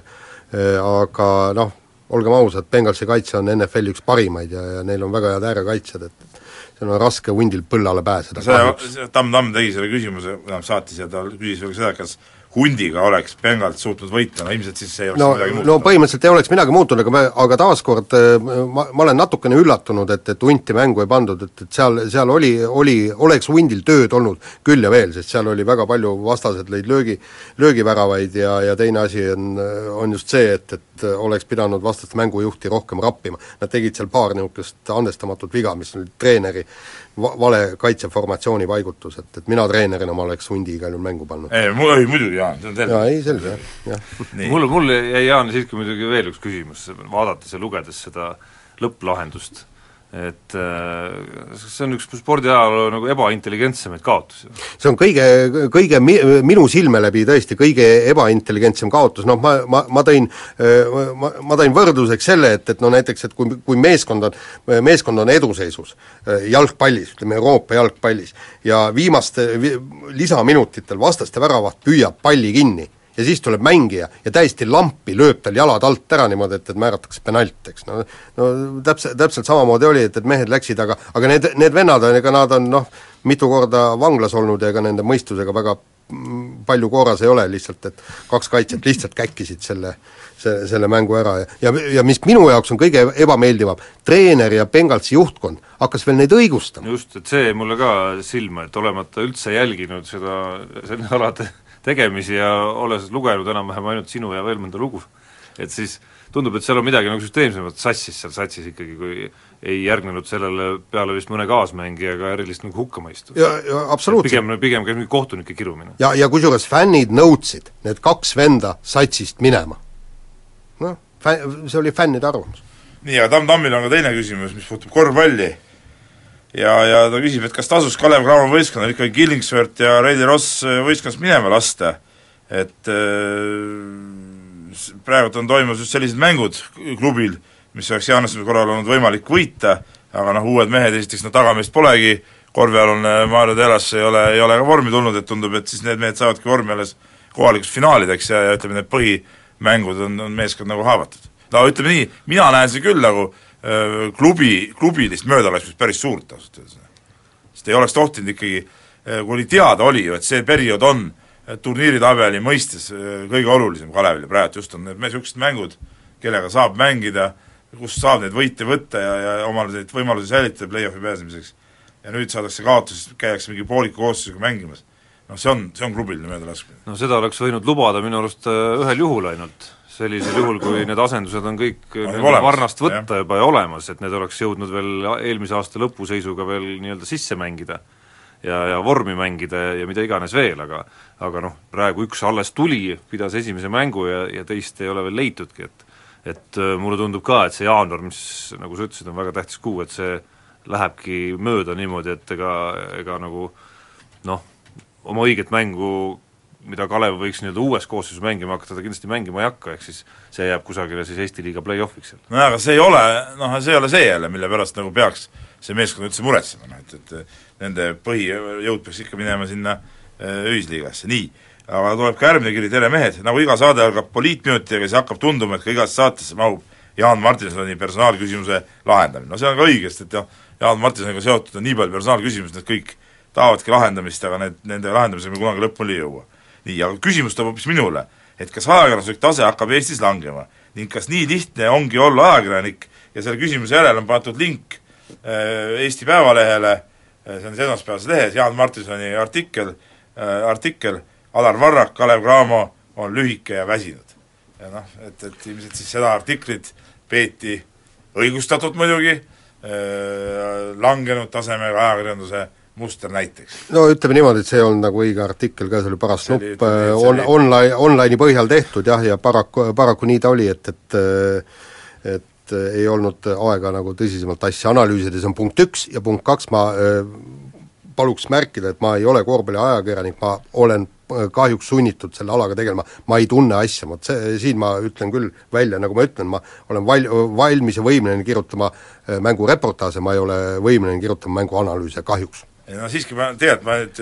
aga noh, olgem ausad, Bengalsi kaitse on NFL-i üks parimaid ja, ja neil on väga head äärekaitsjad, et seal on raske hundil põllale pääseda. see, Tamm Tamm tegi selle küsimuse, tähendab saatis ja ta küsis veel seda, kas hundiga oleks Bengalt suutnud võita, no ilmselt siis ei oleks no, midagi muutunud. no põhimõtteliselt ei oleks midagi muutunud, aga me, aga taaskord ma, ma olen natukene üllatunud, et, et hunti mängu ei pandud, et, et seal, seal oli, oli, oleks hundil tööd olnud küll ja veel, sest seal oli väga palju, vastased lõid löögi, löögiväravaid ja, ja teine asi on, on just see, et, et oleks pidanud vastaste mängujuhti rohkem rappima. Nad tegid seal paar niisugust andestamatut viga, mis oli treeneri va-, vale kaitseformatsiooni paigutus, et, et mina treenerina ma oleks hundi igal juhul mängu pannud. ei, mu-, ei muidugi Jaan, see on selge. jaa, ei selge jah, jah. mul, mul jäi Jaan siiski muidugi veel üks küsimus, vaadates ja lugedes seda lõpplahendust, et äh, see on üks spordiajaloo nagu ebaintelligentsemaid kaotusi. see on kõige, kõige mi-, minu silme läbi tõesti kõige ebaintelligentsem kaotus, noh ma, ma, ma tõin ma, ma tõin võrdluseks selle, et, et no näiteks, et kui, kui meeskond on, meeskond on eduseisus jalgpallis, ütleme Euroopa jalgpallis, ja viimaste vi, lisaminutitel vastaste väravaht püüab palli kinni ja siis tuleb mängija ja täiesti lampi lööb tal jalad alt ära niimoodi, et, et määratakse penalt, eks no no täpselt, täpselt samamoodi oli, et, et mehed läksid, aga aga need, need vennad on, ega nad on noh, mitu korda vanglas olnud ja ega nende mõistusega väga palju korras ei ole, lihtsalt et kaks kaitset lihtsalt käkkisid selle, see, selle mängu ära ja, ja, ja mis minu jaoks on kõige ebameeldivam, treener ja Bengalsi juhtkond hakkas veel neid õigustama. just, et see jäi mulle ka silma, et olemata üldse jälginud seda, selle alade tegemisi ja olles lugenud enam-vähem ainult sinu ja veel mõnda lugu, et siis tundub, et seal on midagi nagu süsteemsemat sassis seal satsis ikkagi, kui ei järgnenud sellele peale vist mõne kaasmängija ka erilist nagu hukkamõistu. ja, ja absoluutselt. pigem, pigem käis mingi kohtunike kirumine. ja, ja kusjuures fännid nõudsid need kaks venda satsist minema. noh, fä-, see oli fännide arvamus. nii, aga Tamm Tammil on ka teine küsimus, mis puutub korvpalli ja, ja ta küsib, et kas tasus Kalev Cramo võistkonnal ikkagi Killingsworth ja Reili Ross võistkonnast minema lasta, et äh, praegu on toimumas just sellised mängud klubil, mis oleks Jaanese korral olnud võimalik võita, aga noh, uued mehed esiteks no tagameest polegi, korvpallurne Maarja Teras ei ole, ei ole ka vormi tulnud, et tundub, et siis need mehed saavadki vormi alles kohalikeks finaalideks ja, ja ütleme, need põhimängud on, on meeskond nagu haavatud. no ütleme nii, mina näen seda küll nagu äh, klubi, klubilist möödalaskmist päris suurt ausalt öeldes. sest ei oleks tohtinud ikkagi, kui oli teada, oli ju, et see periood on turniiritabeli mõistes äh, kõige olulisem Kalevile, praegu just on need niisugused mängud, kellega saab mängida, kus saab neid võite võtta ja, ja omale neid võimalusi säilitada play-off'i pääsemiseks. ja nüüd saadakse kaotus, käiakse mingi pooliku koosseisuga mängimas. noh, see on, see on klubiline möödalaskmine. no seda oleks võinud lubada minu arust äh, ühel juhul ainult, sellisel juhul, kui need asendused on kõik olemas, varnast võtta jah. juba ja olemas, et need oleks jõudnud veel eelmise aasta lõpuseisuga veel nii-öelda sisse mängida ja, ja vormi mängida ja, ja mida iganes veel, aga aga noh, praegu üks alles tuli, pidas esimese mängu ja, ja teist ei ole veel leitudki, et et äh, mulle tundub ka, et see jaanuar, mis nagu sa ütlesid, on väga tähtis kuu, et see lähebki mööda niimoodi, et ega, ega nagu noh, oma õiget mängu mida Kalev võiks nii-öelda uues koosseisus mängima hakata, ta kindlasti mängima ei hakka, ehk siis see jääb kusagile siis Eesti liiga play-off'iks nojah, aga see ei ole, noh, see ei ole see jälle, mille pärast nagu peaks see meeskond üldse muretsema, noh et, et nende põhijõud peaks ikka minema sinna ühisliigasse, nii. aga tuleb ka järgmine kiri, tere mehed, nagu iga saade algab poliitminutiga, siis hakkab tunduma, et ka igasse saatesse mahub Jaan Martinsoni personaalküsimuse lahendamine, no see on ka õige, sest et jah, Jaan Martinsoniga seotud on nii palju personaalküsimusi, need kõik tahavadki lahendamist, aga need, nende lahendamisega me kunagi lõpuni ei jõua. Nii, aga küsimus tuleb hoopis minule, et kas ajakirjanduslik tase hakkab Eestis langema? Ning kas nii lihtne ongi olla ajakirjanik? Ja selle küsimuse järel on pandud link äh, Eesti Päevalehele, äh, see on siis esmaspäevases lehes, Jaan Martinsoni artikkel, artikkel. Alar Varrak, Kalev Cramo on lühike ja väsinud. ja noh, et, et ilmselt siis seda artiklit peeti õigustatult muidugi, langenud tasemega ajakirjanduse muster näiteks. no ütleme niimoodi, et see ei olnud nagu õige artikkel ka, see oli paras nupp on, online, online'i põhjal tehtud jah, ja paraku, paraku nii ta oli, et, et et ei olnud aega nagu tõsisemalt asja analüüsida, see on punkt üks, ja punkt kaks, ma paluks märkida, et ma ei ole korvpalliajakirjanik, ma olen kahjuks sunnitud selle alaga tegelema, ma ei tunne asja, vot see, siin ma ütlen küll välja, nagu ma ütlen, ma olen val-, valmis ja võimeline kirjutama mängureportaaže, ma ei ole võimeline kirjutama mänguanalüüse, kahjuks no siiski ma, tegelikult ma nüüd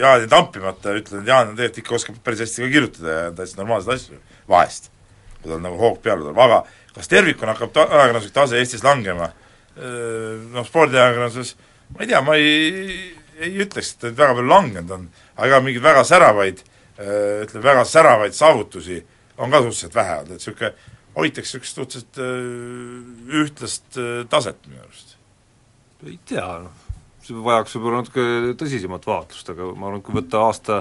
Jaani tampimata ütlen, et Jaan tegelikult ikka oskab päris hästi ka kirjutada ja täitsa normaalseid asju, vahest, kui tal nagu hoog peale tuleb, aga kas tervikuna hakkab ta-, ajakirjanduslik tase Eestis langema? Noh, spordiajakirjanduses ma ei tea, ma ei, ei ütleks, et väga palju langenud on, aga ega mingeid väga säravaid, ütleme, väga säravaid saavutusi on ka suhteliselt vähe olnud, et niisugune hoitakse niisugust suhteliselt ühtlast taset minu arust. ei tea, noh vajaks võib-olla natuke tõsisemat vaatlust, aga ma arvan, et kui võtta aasta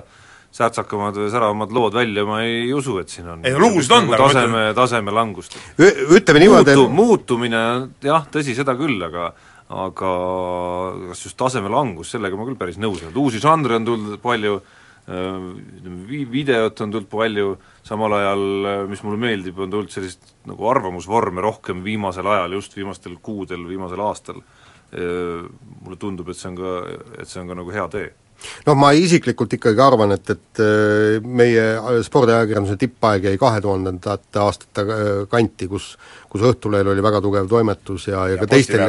särtsakamad või säravamad lood välja, ma ei usu, et siin on ei no lugusid on, nagu taseme, taseme langust. ütleme niimoodi Muutu, muutumine, jah, tõsi, seda küll, aga aga kas just taseme langus, sellega ma küll päris nõus ei olnud, uusi žanre on tulnud palju, vi-, videot on tulnud palju, samal ajal, mis mulle meeldib, on tulnud sellist nagu arvamusvorme rohkem viimasel ajal, just viimastel kuudel, viimasel aastal mulle tundub, et see on ka, et see on ka nagu hea tee. Noh, ma isiklikult ikkagi arvan, et, et meie spordiajakirjanduse tippaeg jäi kahe tuhandendate aastate kanti, kus kus Õhtulehel oli väga tugev toimetus ja, ja, ja ka teistel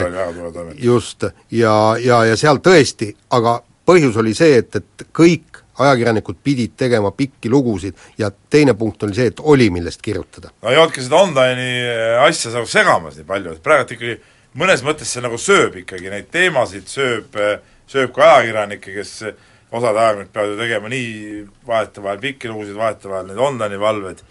just, ja, ja, ja seal tõesti, aga põhjus oli see, et, et kõik ajakirjanikud pidid tegema pikki lugusid ja teine punkt oli see, et oli, millest kirjutada. no ei olnudki seda online'i asja nagu segamas nii palju, et praegu ikkagi mõnes mõttes see nagu sööb ikkagi neid teemasid, sööb, sööb ka ajakirjanikke, kes osad ajakirjanikud peavad ju tegema nii vahetevahel pikki lugusid, vahetevahel neid online'i valveid,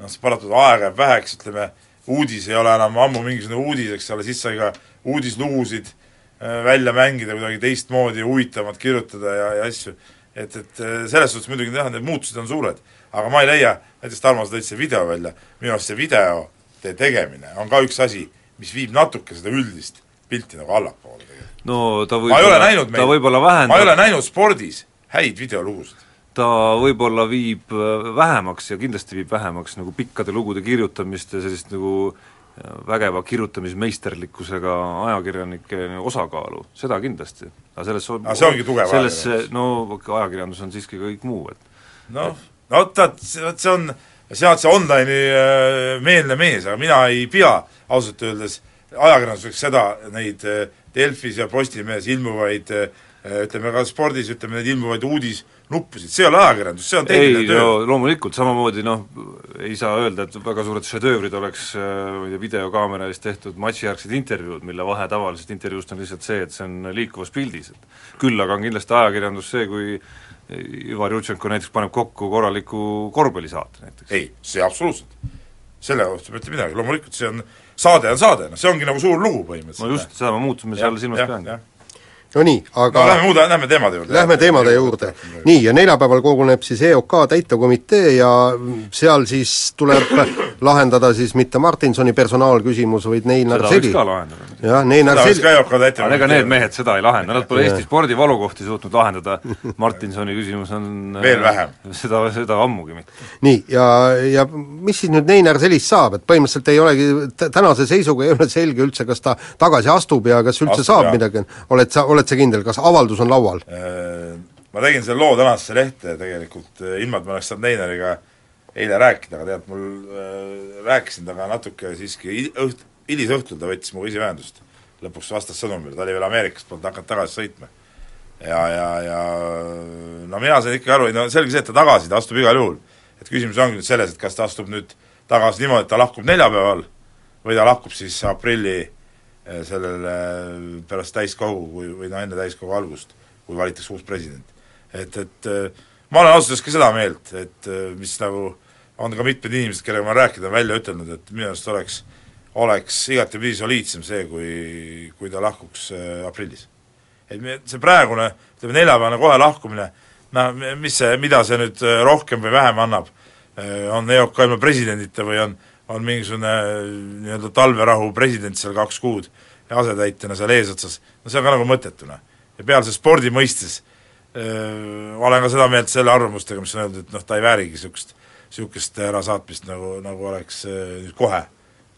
noh, see paratamatult aega jääb väheks, ütleme, uudis ei ole enam ammu mingisugune uudis, eks ole, siis sai ka uudislugusid äh, välja mängida, kuidagi teistmoodi, huvitavamalt kirjutada ja, ja asju. et, et äh, selles suhtes muidugi jah, need muutused on suured. aga ma ei leia, näiteks Tarmo, sa tõid selle video välja, minu arust see videote tegemine on ka üks asi, mis viib natuke seda üldist pilti nagu allapoole tegelikult. no ta võib-olla, ta võib-olla vähendab ma ei ole näinud spordis häid videolugusid. ta võib-olla viib äh, vähemaks ja kindlasti viib vähemaks nagu pikkade lugude kirjutamist ja sellist nagu äh, vägeva kirjutamismeisterlikkusega ajakirjanike osakaalu, seda kindlasti. aga selles aga see ongi tugev selles, no ajakirjandus on siiski kõik muu, et noh, no vot, vot see on, on see online'i äh, meelne mees, aga mina ei pea ausalt öeldes ajakirjanduseks seda, neid äh, Delfis ja Postimehes ilmuvaid äh, ütleme ka spordis, ütleme neid ilmuvaid uudisnuppusid, see ei ole ajakirjandus, see on tehniline töö. loomulikult, samamoodi noh, ei saa öelda, et väga suured šedöövrid oleks ma ei tea, videokaamera ees tehtud matšijärgsed intervjuud, mille vahe tavalisest intervjuust on lihtsalt see, et see on liikuvas pildis, et küll aga on kindlasti ajakirjandus see, kui Ivar Jutšenko näiteks paneb kokku korraliku korvpallisaate näiteks. ei, see absoluutselt. selle kohta ütle midagi, loomulikult see on saade on saade, noh see ongi nagu suur lugu põhimõtteliselt. no just, seda ma muutumise all silmas peangi no nii, aga no lähme muuda, lähme teemade juurde. Lähme teemade juurde. nii, ja neljapäeval koguneb siis EOK täitevkomitee ja seal siis tuleb (coughs) lahendada siis mitte Martinsoni personaalküsimus, vaid Neinar Segi. jah, Neinar Segi. aga ega need mehed seda ei lahenda, nad pole Eesti spordi valukohti suutnud lahendada, Martinsoni küsimus on (laughs) veel vähem. seda, seda ammugi mitte. nii, ja, ja mis siis nüüd Neinar Selist saab, et põhimõtteliselt ei olegi, tänase seisuga ei ole selge üldse, kas ta tagasi astub ja kas üldse Astub, saab jah. midagi, oled sa, oled oled sa kindel, kas avaldus on laual? Äh, ma tegin selle loo tänasesse lehte tegelikult äh, ilma, et ma oleks saanud Neinariga eile rääkida, aga tead, mul äh, rääkisin temaga natuke siiski õht-, hilisõhtul ta võttis minuga esiühendust. lõpuks vastas sõnumile, ta oli veel Ameerikast, polnud hakanud tagasi sõitma. ja, ja, ja no mina sain ikkagi aru, no selge see, et ta tagasi, ta astub igal juhul. et küsimus ongi nüüd selles, et kas ta astub nüüd tagasi niimoodi, et ta lahkub neljapäeval või ta lahkub siis aprilli eh, sellel pärast täiskogu või, või no enne täiskogu algust, kui valitakse uus president. et, et eh, ma olen ausalt öeldes ka seda meelt, et mis nagu on ka mitmed inimesed, kellega ma olen rääkinud, on välja ütelnud, et minu arust oleks oleks igatepidi soliidsem see, kui, kui ta lahkuks aprillis et me, see praegune, ütleme neljapäevane kohe lahkumine, no mis see, mida see nüüd äh, rohkem või vähem annab, äh, on EOK ilma presidendita või on, on mingisugune äh, nii-öelda talverahu president seal kaks kuud ja asetäitjana seal eesotsas, no see on ka nagu mõttetu, noh. ja pealse spordi mõistes öö, olen ka seda meelt selle arvamustega, mis on öeldud, et noh, ta ei väärigi niisugust, niisugust ärasaatmist, nagu, nagu oleks nüüd kohe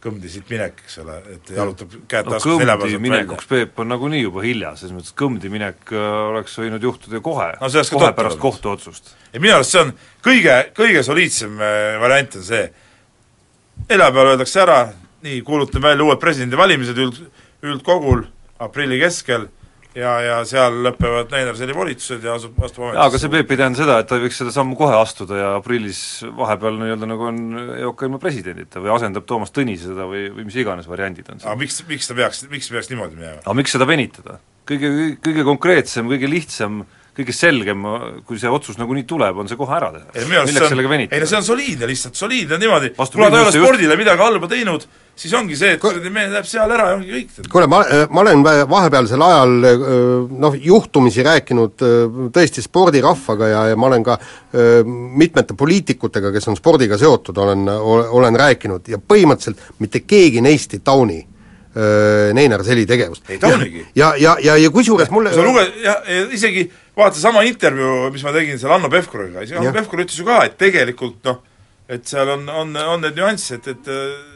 kõmdi siit minek, eks ole, et jalutab käed no, taskus kõmdi minekuks, Peep, on nagunii juba hilja, selles mõttes kõmdi minek äh, oleks võinud juhtuda ju kohe no,, kohe pärast kohtuotsust. ei minu arust see on kõige, kõige soliidsem äh, variant on see, neljapäeval öeldakse ära, nii, kuulutame välja uued presidendivalimised üld, üldkogul aprilli keskel ja, ja seal lõpevad Neinarseni volitused ja asub, astub ametisse. aga see Peep ei tähenda seda, et ta võiks seda sammu kohe astuda ja aprillis vahepeal nii-öelda nagu on EOK ilma presidendita või asendab Toomas Tõnise seda või, või mis iganes variandid on siin. aga miks, miks ta peaks, miks peaks niimoodi minema? aga miks seda venitada? kõige, kõige konkreetsem, kõige lihtsam kõige selgem, kui see otsus nagunii tuleb, on see kohe ära teha. milleks sellega venitada? ei no see on soliidne lihtsalt, soliidne niimoodi, kuna ta ei ole spordile just... midagi halba teinud, siis ongi see, et kuradi mees läheb seal ära ja ongi kõik. kuule, ma, ma olen vahepealsel ajal noh, juhtumisi rääkinud tõesti spordirahvaga ja, ja ma olen ka mitmete poliitikutega, kes on spordiga seotud, olen, olen rääkinud ja põhimõtteliselt mitte keegi neist ei tauni Neinar Seli tegevust. ei taunigi. ja, ja, ja, ja kusjuures mulle sa luge-, jah, isegi vaata sama intervjuu, mis ma tegin seal Hanno Pevkuriga, isegi Hanno Pevkur ütles ju ka, et tegelikult noh, et seal on, on, on need nüansid, et, et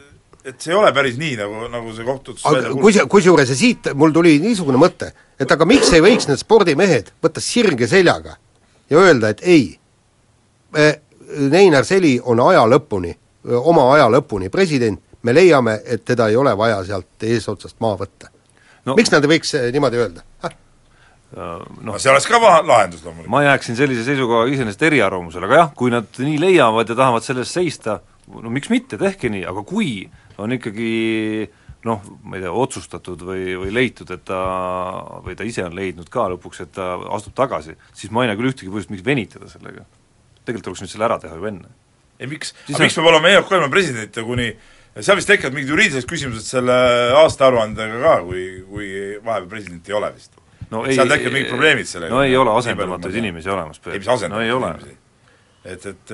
et see ei ole päris nii, nagu, nagu see kohtuotsus aga kus, kusjuures ja siit mul tuli niisugune mõte, et aga miks ei võiks need spordimehed võtta sirge seljaga ja öelda, et ei, Neinar Seli on aja lõpuni, oma aja lõpuni president, me leiame, et teda ei ole vaja sealt eesotsast maha võtta. No.. miks nad ei võiks eh, niimoodi öelda? Noh, see oleks ka lahendus loomulikult. ma jääksin sellise seisukoha iseenesest eriarvamusele, aga jah, kui nad nii leiavad ja tahavad selle eest seista, no miks mitte, tehke nii, aga kui on ikkagi noh, ma ei tea, otsustatud või, või leitud, et ta, või ta ise on leidnud ka lõpuks, et ta astub tagasi, siis ma ei näe küll ühtegi põhjust, miks venitada sellega. tegelikult tuleks nüüd selle ära teha juba enne. ei miks, aga miks peab olema EOK ilma presidendita kuni seal vist tekivad mingid juriidilised küsimused selle aastaaruandega ka, kui, kui vahepeal presidenti ei ole vist no ei, seal tekivad mingid probleemid sellega. no ei ole asendamatuid inimesi olemas. ei, mis asendamatuid no, inimesi. et, et,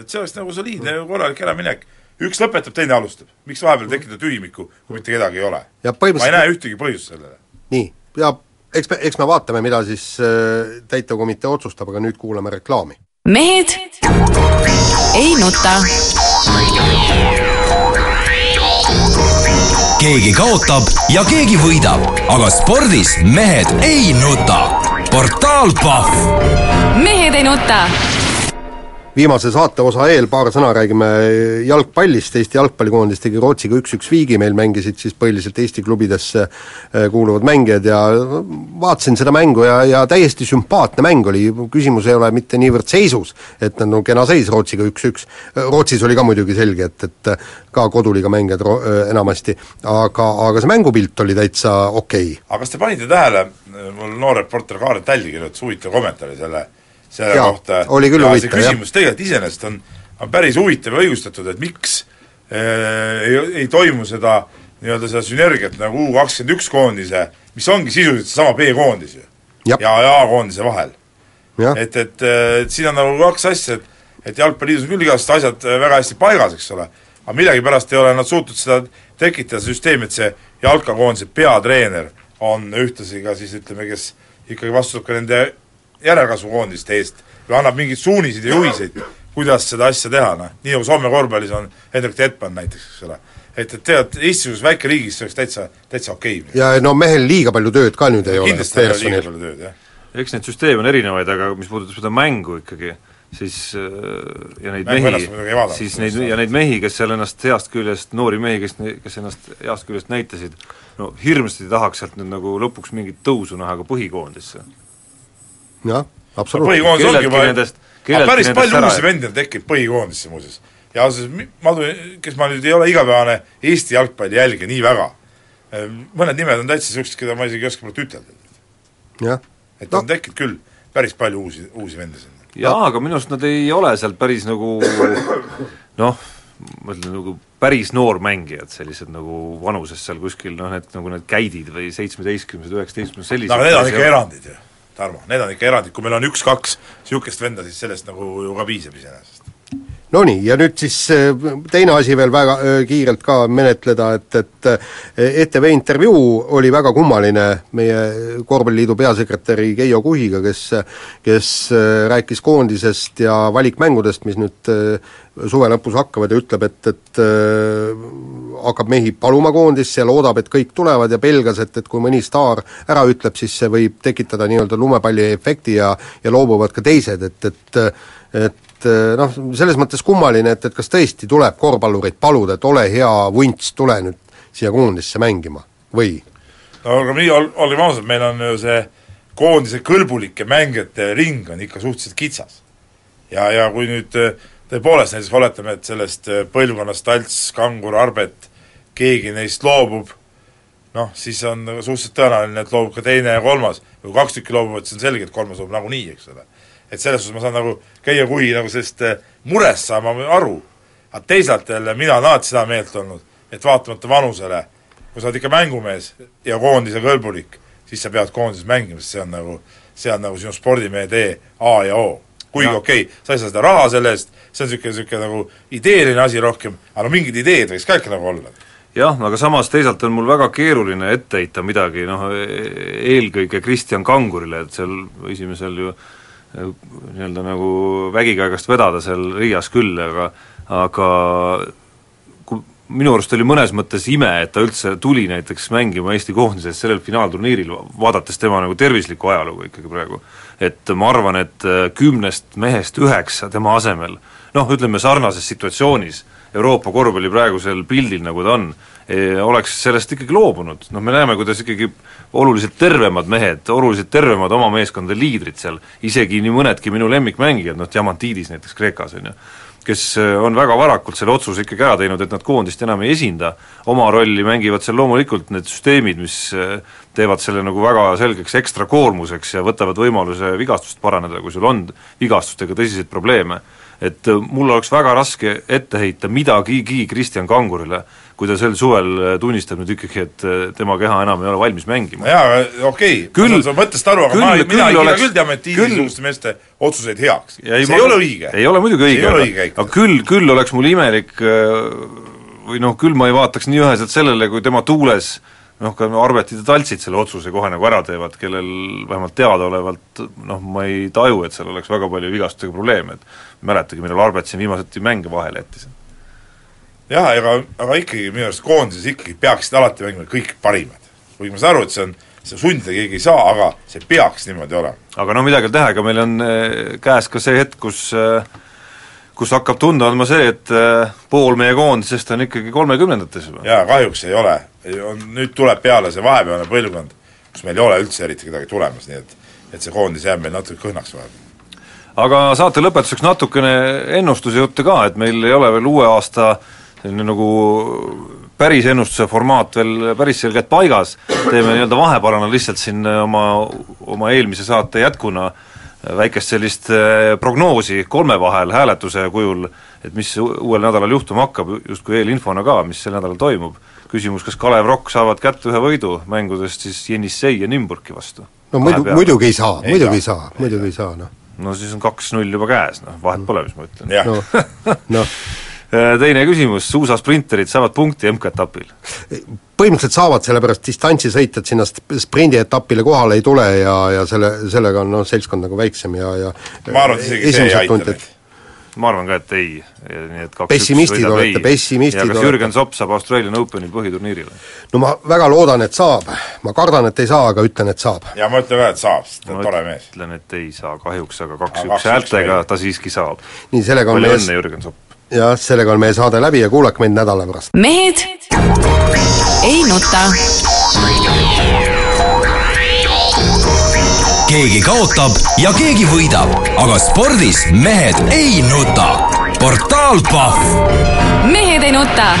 et see oleks nagu soliidne korralik äraminek üks lõpetab, teine alustab. miks vahepeal tekitada tühimikku, kui mitte kedagi ei ole? ma ei näe ühtegi põhjust sellele. nii, ja eks me, eks me vaatame, mida siis äh, täitevkomitee otsustab, aga nüüd kuulame reklaami. mehed ei nuta. Keegi kaotab ja keegi võidab, aga spordis mehed ei nuta. portaal Pahv. mehed ei nuta viimase saateosa eel paar sõna räägime jalgpallist, Eesti jalgpallikoondis tegi Rootsiga üks-üks viigi, meil mängisid siis põhiliselt Eesti klubidesse äh, kuuluvad mängijad ja vaatasin seda mängu ja, ja täiesti sümpaatne mäng oli, küsimus ei ole mitte niivõrd seisus, et no kena seis Rootsiga üks-üks, Rootsis oli ka muidugi selge, et, et ka koduliiga mängijad ro-, äh, enamasti, aga, aga see mängupilt oli täitsa okei. Okay.. aga kas te panite tähele, mul noor reporter Kaarel Talli kirjutas huvitava kommentaari selle selle ja, kohta oli küll huvitav, jah. küsimus tegelikult iseenesest on, on päris huvitav ja õigustatud, et miks äh, ei, ei toimu seda nii-öelda seda sünergiat nagu U kakskümmend üks koondise, mis ongi sisuliselt seesama B-koondis ju, ja, ja A-koondise vahel. et, et, et siin on nagu kaks asja, et et Jalgpalliliidus on küll igasugused asjad äh, väga hästi paigas, eks ole, aga millegipärast ei ole nad suutnud seda tekitada, süsteemi, et see jalkakoondise peatreener on ühtlasi ka siis ütleme, kes ikkagi vastutab ka nende järelkasvukoondiste eest või annab mingeid suuniseid ja juhiseid, kuidas seda asja teha, noh, nii nagu Soome korvpallis on Hendrik Tetman näiteks, eks ole. et, et tegelikult Eestis väikeriigis see oleks täitsa, täitsa okei okay.. ja no mehel liiga palju tööd ka nüüd ei ja ole. kindlasti ei ole liiga palju tööd, jah. eks neid süsteeme on erinevaid, aga mis puudutab seda mängu ikkagi, siis äh, ja neid Mängu mehi, siis neid, ja neid mehi, kes seal ennast heast küljest, noori mehi, kes, kes ennast heast küljest näitasid, no hirmsasti tahaks sealt nüüd nagu lõpuks mingit tõusu näha ka põhikoondisse jah, Absoluutselt. põhikoondis ongi juba nendest- aga päris palju uusi ei- vendi on tekkinud põhikoondisse muuseas. ja ausalt Madu, kes ma nüüd ei ole igapäevane Eesti jalgpalli jälgija nii väga, mõned nimed on täitsa niisugused, keda ma isegi ei oska praegu ütelda. jah. et No. on tekkinud küll päris palju uusi, uusi vendi sinna. jaa, aga minu arust nad ei ole sealt päris nagu noh, ma ütlen nagu päris noormängijad, sellised nagu vanuses seal kuskil noh, need nagu need käidid või seitsmeteistkümnesed, üheksateistkümnesed, sellised no aga need on ikka erandid ju, Tarmo, need on ikka erandid, kui meil on üks-kaks niisugust venda, siis sellest nagu ju ka piisab iseenesest. Nonii, ja nüüd siis äh, teine asi veel väga äh, kiirelt ka menetleda, et, et äh, ETV intervjuu oli väga kummaline meie korvpalliliidu peasekretäri Keijo Kuhiga, kes kes rääkis koondisest ja valikmängudest, mis nüüd suve lõpus hakkavad ja ütleb, et, et hakkab mehi paluma koondisse ja loodab, et kõik tulevad ja pelgas, et, et kui mõni staar ära ütleb, siis see võib tekitada nii-öelda lumepalliefekti ja ja loobuvad ka teised, et, et et noh, selles mõttes kummaline, et, et kas tõesti tuleb korvpallureid paluda, et ole hea vunts, tule nüüd siia koondisse mängima või? no aga meie, olgem ausad, meil on ju see koondise kõlbulike mängijate ring on ikka suhteliselt kitsas. ja, ja kui nüüd tõepoolest näiteks oletame, et sellest äh, põlvkonnast Talts, Kangur, Arbet, keegi neist loobub, noh, siis on nagu suhteliselt tõenäoline, et loobub ka teine ja kolmas. kui kaks tükki loobuvad, siis on selge, et kolmas loobub nagunii, eks ole. et selles suhtes ma saan nagu käia kuhi nagu sellest äh, murest saama aru. aga teisalt jälle mina olen alati seda meelt olnud, et vaatamata vanusele, kui sa oled ikka mängumees ja koondise kõlbulik, siis sa pead koondises mängima, sest see on nagu, see on nagu sinu spordimehe tee A ja O. kuigi okei okay,, sa ei saa seda raha selle eest, see on niisugune, niisugune nagu ideeline asi rohkem, aga no mingid ideed võiks ka ikka nagu olla jah, aga samas teisalt on mul väga keeruline ette heita midagi noh, eelkõige Kristjan Kangurile, et seal esimesel ju eh, nii-öelda nagu vägikäigast vedada seal Riias küll, aga aga minu arust oli mõnes mõttes ime, et ta üldse tuli näiteks mängima Eesti koondises sellel finaalturniiril, vaadates tema nagu tervislikku ajalugu ikkagi praegu. et ma arvan, et eh, kümnest mehest üheksa tema asemel noh, ütleme sarnases situatsioonis Euroopa korvpalli praegusel pildil, nagu ta on, oleks sellest ikkagi loobunud, noh me näeme, kuidas ikkagi oluliselt tervemad mehed, oluliselt tervemad oma meeskondade liidrid seal, isegi nii mõnedki minu lemmikmängijad, noh Diamantidis näiteks Kreekas, on ju, kes äh, on väga varakult selle otsuse ikkagi ära teinud, et nad koondist enam ei esinda, oma rolli mängivad seal loomulikult need süsteemid, mis äh, teevad selle nagu väga selgeks ekstra koormuseks ja võtavad võimaluse vigastust paraneda, kui sul on vigastustega tõsiseid probleeme et äh, mul oleks väga raske ette heita midagigi Kristjan Kangurile, kui ta sel suvel äh, tunnistab nüüd ikkagi, et äh, tema keha enam ei ole valmis mängima. jaa, okei okay., ma saan mõttest aru, aga küll- ma, mina ei kiida küll Diamantiidi küll- niisuguste meeste otsuseid heaks. See ma- ei ole õige. ei ole muidugi õige, aga, aga küll, küll oleks mul imelik või noh, küll ma ei vaataks nii üheselt sellele, kui tema tuules noh, ka Arbetid ja Taltsid selle otsuse kohe nagu ära teevad, kellel vähemalt teadaolevalt noh, ma ei taju, et seal oleks väga palju vigastustega probleeme, et mäletagi, millal Arbet siin viimaseti mänge vahele jättis. jah, aga, aga ikkagi minu arust koondises ikkagi peaksid alati mängima kõik parimad. kuigi ma saan aru, et see on, seda sundida keegi ei saa, aga see peaks niimoodi olema. aga no midagi ei ole teha, ega meil on eh, käes ka see hetk, kus eh, kus hakkab tunda andma see, et eh, pool meie koondisest on ikkagi kolmekümnendates juba. jaa, kahjuks ei ole. on, nüüd tuleb peale see vahepealne põlvkond, kus meil ei ole üldse eriti kedagi tulemas, nii et et see koondis jääb meil natuke kõhnaks vahepeal. aga saate lõpetuseks natukene ennustuse juttu ka, et meil ei ole veel uue aasta selline nagu päris ennustuse formaat veel päris selgelt paigas, teeme nii-öelda vahepalana lihtsalt siin oma, oma eelmise saate jätkuna väikest sellist eh, prognoosi kolme vahel hääletuse kujul, et mis uuel nädalal juhtuma hakkab, justkui eelinfona ka, mis sel nädalal toimub. küsimus, kas Kalev Rock saavad kätte ühe võidu mängudest siis Jenissei ja Nimburki vastu? no muidu, muidugi ei saa, Ei muidugi ei saa. muidugi ei saa, noh. no siis on kaks-null juba käes, noh, vahet pole, mis ma ütlen. noh, noh, Teine küsimus, suusasprinterid saavad punkti MK-etapil? põhimõtteliselt saavad, sellepärast distantsisõitjad sinna sp- sprindietapile kohale ei tule ja, ja selle, sellega on noh, seltskond nagu väiksem ja, ja ma arvan, et isegi see ei aita neid. ma arvan ka, et ei, nii et kaks Pessimistid olete, pessimistid ja kas olete. Jürgen Zopp saab Australian Openil põhiturniirile? no ma väga loodan, et saab, ma kardan, et ei saa, aga ütlen, et saab. ja ma ütlen ka, et saab, sest ta on tore mees. ütlen, et ei saa kahjuks, aga kaks-üks häältega ta siiski saab. nii, sellega on palju meie õnne, Jürgen Zopp! Jah, sellega on meie saade läbi ja kuulake meid nädala pärast. mehed ei nuta. keegi kaotab ja keegi võidab, aga spordis mehed ei nuta. portaal Pahv mehed ei nuta